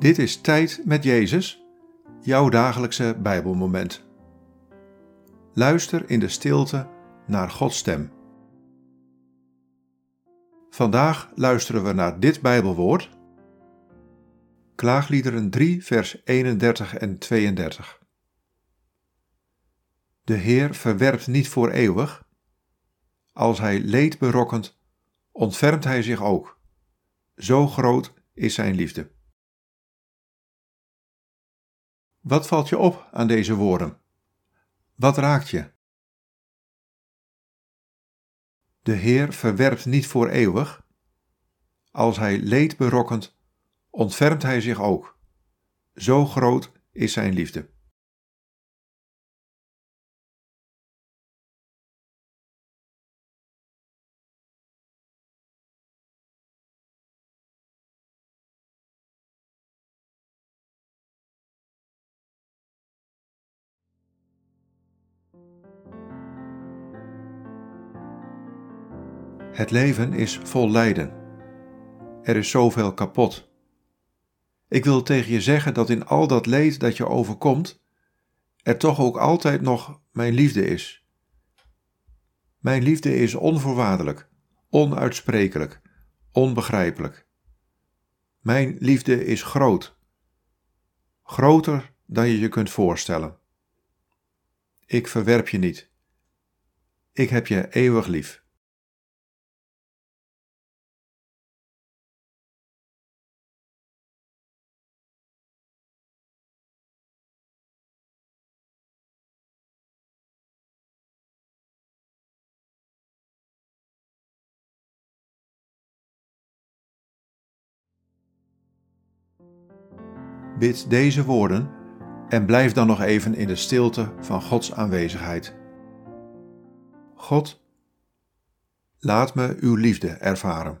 Dit is Tijd met Jezus, jouw dagelijkse Bijbelmoment. Luister in de stilte naar Gods stem. Vandaag luisteren we naar dit Bijbelwoord. Klaagliederen 3, vers 31 en 32. De Heer verwerpt niet voor eeuwig. Als hij leed berokkent, ontfermt hij zich ook. Zo groot is zijn liefde. Wat valt je op aan deze woorden? Wat raakt je? De Heer verwerpt niet voor eeuwig. Als hij leed berokkent, ontfermt hij zich ook. Zo groot is zijn liefde. Het leven is vol lijden. Er is zoveel kapot. Ik wil tegen je zeggen dat in al dat leed dat je overkomt, er toch ook altijd nog mijn liefde is. Mijn liefde is onvoorwaardelijk, onuitsprekelijk, onbegrijpelijk. Mijn liefde is groot, groter dan je je kunt voorstellen. Ik verwerp je niet. Ik heb je eeuwig lief. Bid deze woorden en blijf dan nog even in de stilte van Gods aanwezigheid. God, laat me uw liefde ervaren.